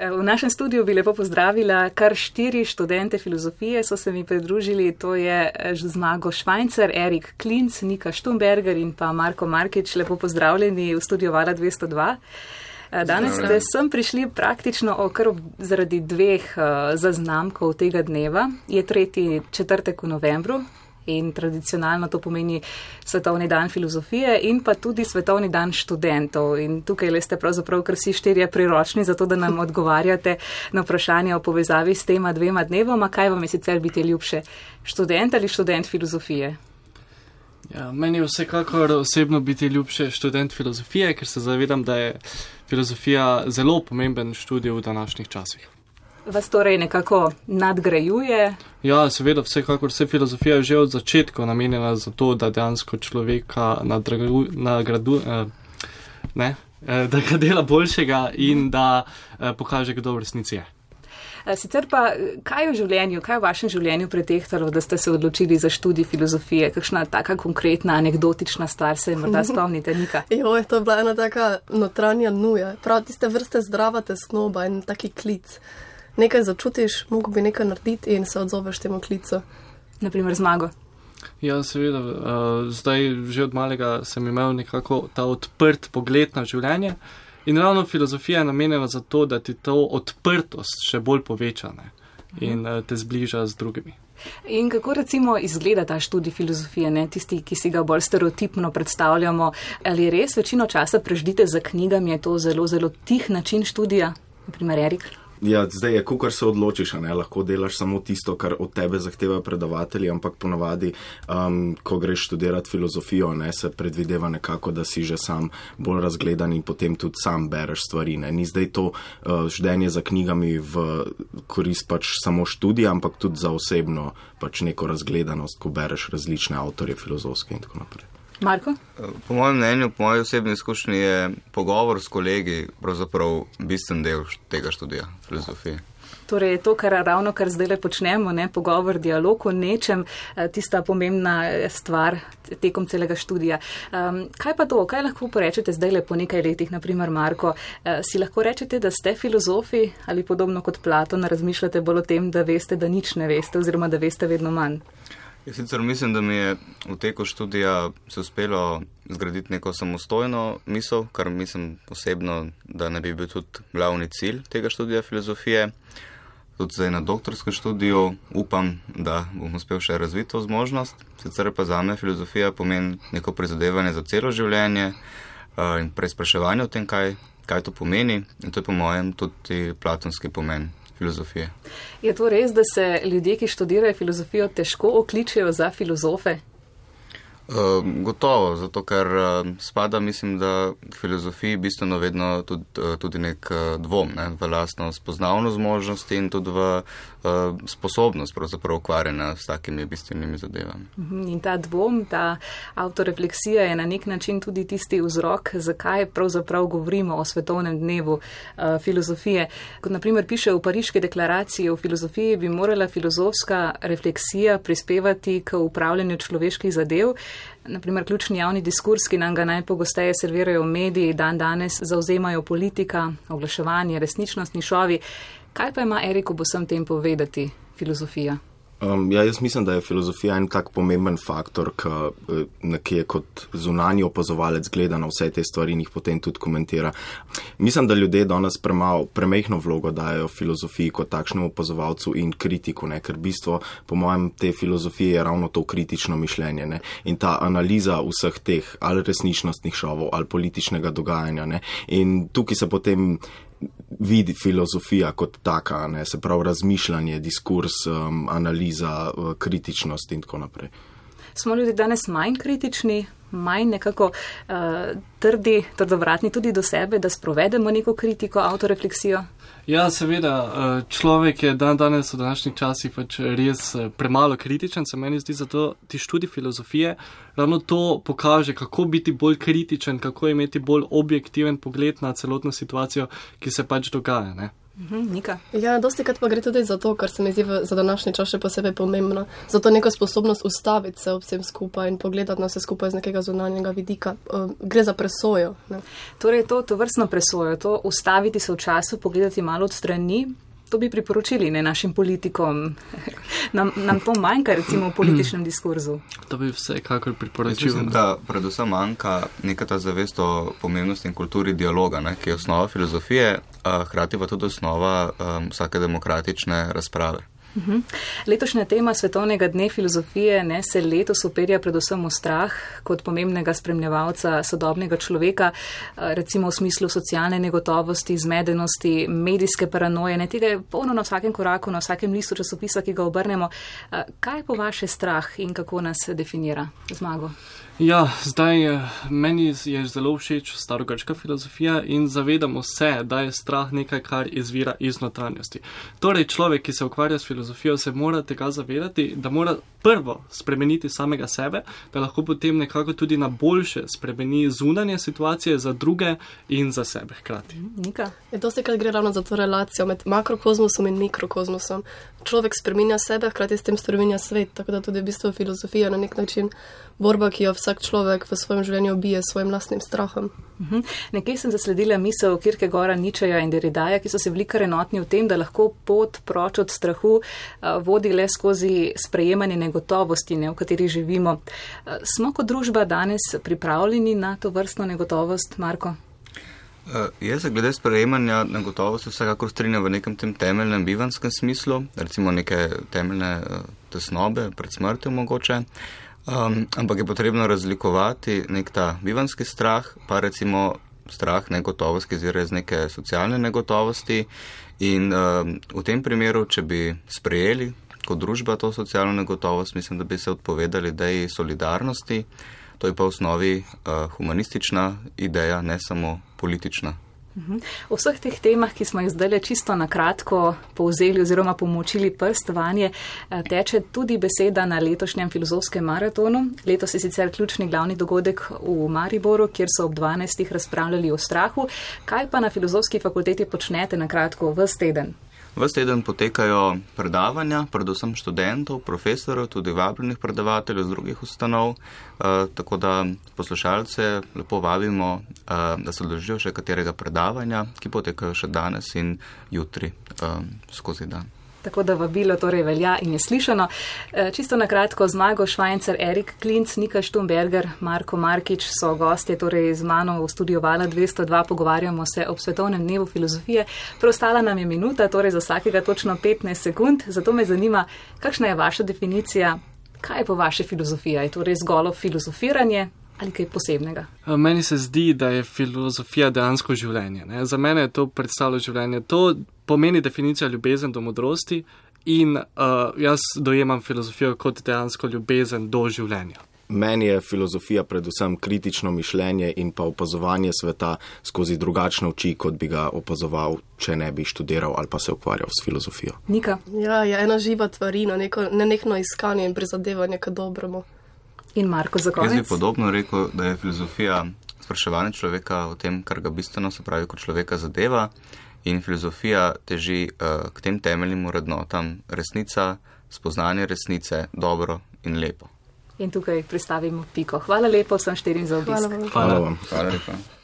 V našem studiu bi lepo pozdravila kar štiri študente filozofije, so se mi pridružili, to je Zmago Švajcer, Erik Klinc, Nika Štumberger in pa Marko Markič. Lepo pozdravljeni v studiu Vala 202. Danes ste sem prišli praktično okr zaradi dveh zaznamkov tega dneva. Je tretji četrtek v novembru, in tradicionalno to pomeni Svetovni dan filozofije in pa tudi Svetovni dan študentov. In tukaj le ste pravzaprav kar vsi štirje priročni za to, da nam odgovarjate na vprašanje o povezavi s tema dvema dnevoma. Kaj vam je sicer biti ljubše, študent ali študent filozofije? Ja, meni je vsekakor osebno biti ljubše študent filozofije, ker se zavedam, da je filozofija zelo pomemben študij v današnjih časih vas torej nekako nadgrajuje? Ja, seveda, vsekakor vse filozofija je že od začetka namenjena za to, da dejansko človeka nagradu, eh, ne, eh, da ga dela boljšega in da eh, pokaže, kdo v resnici je. Sicer pa, kaj je v življenju, kaj je v vašem življenju pretehtalo, da ste se odločili za študij filozofije? Kakšna taka konkretna, anekdotična stvar se morda spomnite, Nika? Jo, je to bila ena taka notranja nuja. Prav tiste vrste zdrava tesnoba in taki klic nekaj začutiš, mogo bi nekaj narediti in se odzoveš temu klicu. Naprimer zmago. Ja, seveda, uh, zdaj že od malega sem imel nekako ta odprt pogled na življenje in ravno filozofija je namenjena za to, da ti to odprtost še bolj poveča ne? in uh, te zbliža z drugimi. In kako recimo izgleda ta študij filozofije, ne? tisti, ki si ga bolj stereotipno predstavljamo, ali res večino časa preždite za knjigami, je to zelo, zelo tih način študija, naprimer Erik? Ja, zdaj je, kar se odločiš, ne lahko delaš samo tisto, kar od tebe zahtevajo predavatelji, ampak ponavadi, um, ko greš študirati filozofijo, ne, se predvideva nekako, da si že sam bolj razgledan in potem tudi sam bereš stvari. Ne. Ni zdaj to uh, ždenje za knjigami v korist pač samo študija, ampak tudi za osebno pač neko razgledanost, ko bereš različne avtorje filozofske in tako naprej. Marko? Po mojem mnenju, po mojem osebni izkušnji je pogovor s kolegi pravzaprav bistven del tega študija filozofije. Torej, to, kar ravno kar zdaj le počnemo, ne, pogovor, dialog o nečem, eh, tista pomembna eh, stvar tekom celega študija. Um, kaj pa to, kaj lahko porečete zdaj le po nekaj letih, naprimer Marko, uh, si lahko rečete, da ste filozofi ali podobno kot Platon razmišljate bolj o tem, da veste, da nič ne veste oziroma da veste vedno manj? Jaz sicer mislim, da mi je v teku študija se uspelo zgraditi neko samostojno misel, kar mislim osebno, da ne bi bil tudi glavni cilj tega študija filozofije. Tudi zdaj na doktorskem študiju upam, da bom uspel še razviti to zmožnost. Sicer pa za me filozofija pomeni neko prizadevanje za celo življenje in preizpraševanje o tem, kaj, kaj to pomeni. In to je po mojem tudi platonski pomen filozofije. Je to res, da se ljudje, ki študirajo filozofijo, težko okličejo za filozofe? Gotovo, zato ker spada, mislim, da k filozofiji bistveno vedno tudi, uh, tudi nek uh, dvom ne, v lastno spoznavno zmožnost in tudi v uh, sposobnost pravzaprav ukvarjanja s takimi bistvenimi zadevami. Mhm, in ta dvom, ta autorefleksija je na nek način tudi tisti vzrok, zakaj pravzaprav govorimo o svetovnem dnevu filozofije. Kot naprimer piše v Pariški deklaraciji o filozofiji, bi morala filozofska refleksija prispevati k upravljanju človeških zadev. Naprimer, ključni javni diskurs, ki nam ga najpogosteje servirajo mediji, dan danes zauzemajo politika, oglaševanje, resničnostni šovi. Kaj pa ima Erik ob vsem tem povedati, filozofija? Um, ja, jaz mislim, da je filozofija en tak pomemben faktor, ki je kot zunanji opazovalec gleda na vse te stvari in jih potem tudi komentira. Mislim, da ljudje danes premalo, premehno vlogo dajo filozofiji kot takšnemu opazovalcu in kritiku, ne? ker bistvo, po mojem, te filozofije je ravno to kritično mišljenje ne? in ta analiza vseh teh ali resničnostnih šovov ali političnega dogajanja. Ne? In tukaj se potem vidi filozofija kot taka, ne, se pravi razmišljanje, diskurs, um, analiza, uh, kritičnost in tako naprej. Smo ljudje danes manj kritični, manj nekako uh, trdi, trdovratni tudi do sebe, da sprovedemo neko kritiko, autorefleksijo? Ja, seveda, eh, človek je dan danes v današnjih časih pač res eh, premalo kritičen, se meni zdi, zato ti študij filozofije ravno to pokaže, kako biti bolj kritičen, kako imeti bolj objektiven pogled na celotno situacijo, ki se pač dogaja. Ne? Mhm, Nika. Ja, dosti krat pa gre tudi za to, kar se mi zdi v- za današnji čas še posebej pomembno. Za to neko sposobnost ustaviti se ob vsem skupaj in pogledati na vse skupaj z nekega zunanjega vidika. Eh, Gre za presojo. Ne. Torej, to, to vrstno presojo, to ustaviti se v času, pogledati malo od strani, to bi priporočili ne našim politikom. nam, nam to manjka, recimo, v političnem diskurzu. To bi vsekakor priporočil. mislim, da predvsem manjka neka ta zavest o pomembnosti in kulturi dialoga, ne, ki je osnova filozofije, a hkrati pa tudi osnova um, vsake demokratične razprave. Letošnja tema Svetovnega dne filozofije ne, se letos operja predvsem v strah kot pomembnega spremljevalca sodobnega človeka, eh, recimo v smislu socialne negotovosti, zmedenosti, medijske paranoje. Ne, tega je polno na vsakem koraku, na vsakem listu časopisa, ki ga obrnemo. Eh, Kaj je po vaše strah in kako nas definira zmago? Ja, zdaj eh, meni je zelo všeč starogrška filozofija in zavedamo se, da je strah nekaj, kar izvira iz notranjosti. Torej, človek, ki se ukvarja s filozofijo, se mora tega zavedati, da mora prvo spremeniti samega sebe, da lahko potem nekako tudi na boljše spremeni zunanje situacije za druge in za sebe hkrati. Nika? Je dosti krat gre ravno za to relacijo med makrokozmosom in mikrokozmosom. Človek spreminja sebe, hkrati s tem spreminja svet, tako da tudi v bistvu filozofija na nek način borba, ki jo vsak človek v svojem življenju ubije s svojim lastnim strahom. Mhm. Nekje sem zasledila misel Kierkegaarda, Ničeja in Deridaja, ki so se bili kar enotni v tem, da lahko pot proč od strahu a, vodi le skozi sprejemanje negotovosti, ne, v kateri živimo. A, Smo kot družba danes pripravljeni na to vrstno negotovost, Marko? Uh, jaz se glede sprejemanja negotovosti vsekakor strinjam v nekem tem temeljnem bivanskem smislu, recimo neke temeljne uh, tesnobe pred smrtjo mogoče, um, ampak je potrebno razlikovati nek ta bivanski strah, pa recimo strah negotovost, ki izvira iz neke socialne negotovosti in um, v tem primeru, če bi sprejeli kot družba to socialno negotovost, mislim, da bi se odpovedali ideji solidarnosti, to je pa v osnovi uh, humanistična ideja, ne samo politična. O vseh teh temah, ki smo jih zdaj čisto na kratko povzeli oziroma pomočili prst vanje, eh, teče tudi beseda na letošnjem filozofskem maratonu. Letos je sicer ključni glavni dogodek v Mariboru, kjer so ob 12. razpravljali o strahu. Kaj pa na filozofski fakulteti počnete na kratko v teden? Ves teden potekajo predavanja, predvsem študentov, profesorjev, tudi vabljenih predavateljev z drugih ustanov, eh, tako da poslušalce lepo vabimo, eh, da se odložijo še katerega predavanja, ki potekajo še danes in jutri eh, skozi dan. Tako da vabilo torej velja in je slišano. E, Čisto na kratko, zmago Švajcer, Erik Klinc, Nika Štumberger, Marko Markič so gostje torej z mano v studiu Vala 202, pogovarjamo se ob svetovnem dnevu filozofije. Preostala nam je minuta, torej za vsakega točno 15 sekund, zato me zanima, kakšna je vaša definicija, kaj je po vaše filozofija? Je to res golo filozofiranje ali kaj posebnega? Eh, Meni se zdi, da je filozofija dejansko življenje. Ne? Za mene je to predstavljalo življenje. To pomeni definicija ljubezen do modrosti in uh, jaz dojemam filozofijo kot dejansko ljubezen do življenja. Meni je filozofija predvsem kritično mišljenje in pa opazovanje sveta skozi drugačne oči, kot bi ga opazoval, če ne bi študiral ali pa se ukvarjal s filozofijo. Nika Ja, je ena živa tvarina, neko nenehno iskanje in prizadevanje k dobremu. in Marko za Jaz bi konec. podobno rekel, da je filozofija spraševanje človeka o tem, kar ga bistveno se pravi kot človeka zadeva in filozofija teži uh, k tem temeljnim vrednotam resnica, spoznanje resnice, dobro in lepo. In tukaj pristavimo piko. Hvala lepo vsem štirim za obisk. Hvala vam. Hvala. Hvala vam. Hvala lepa.